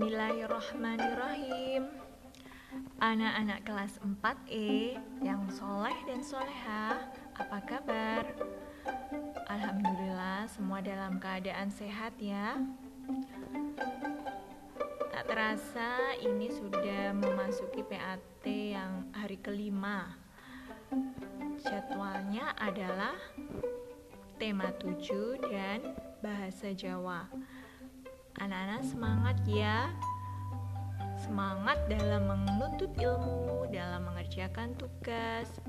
Bismillahirrahmanirrahim. Anak-anak kelas 4E yang soleh dan soleha Apa kabar? Alhamdulillah semua dalam keadaan sehat ya. Tak terasa ini sudah memasuki PAT yang hari kelima. Jadwalnya adalah tema 7 dan bahasa Jawa Anak-anak semangat ya. Semangat dalam menuntut ilmu, dalam mengerjakan tugas,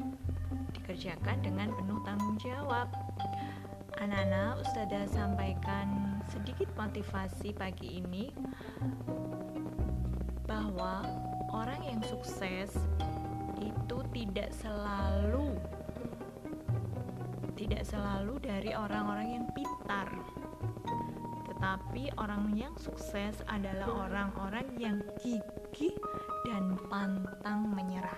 dikerjakan dengan penuh tanggung jawab. Anak-anak, Ustazah sampaikan sedikit motivasi pagi ini bahwa orang yang sukses itu tidak selalu tidak selalu dari orang-orang yang pintar tetapi orang yang sukses adalah orang-orang yang gigih dan pantang menyerah.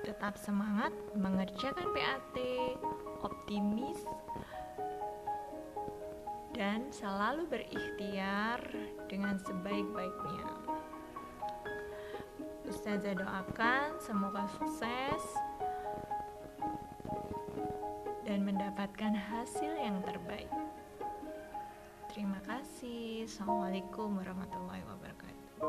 Tetap semangat mengerjakan PAT, optimis, dan selalu berikhtiar dengan sebaik-baiknya. Ustazah doakan semoga sukses mendapatkan hasil yang terbaik. Terima kasih. Assalamualaikum warahmatullahi wabarakatuh.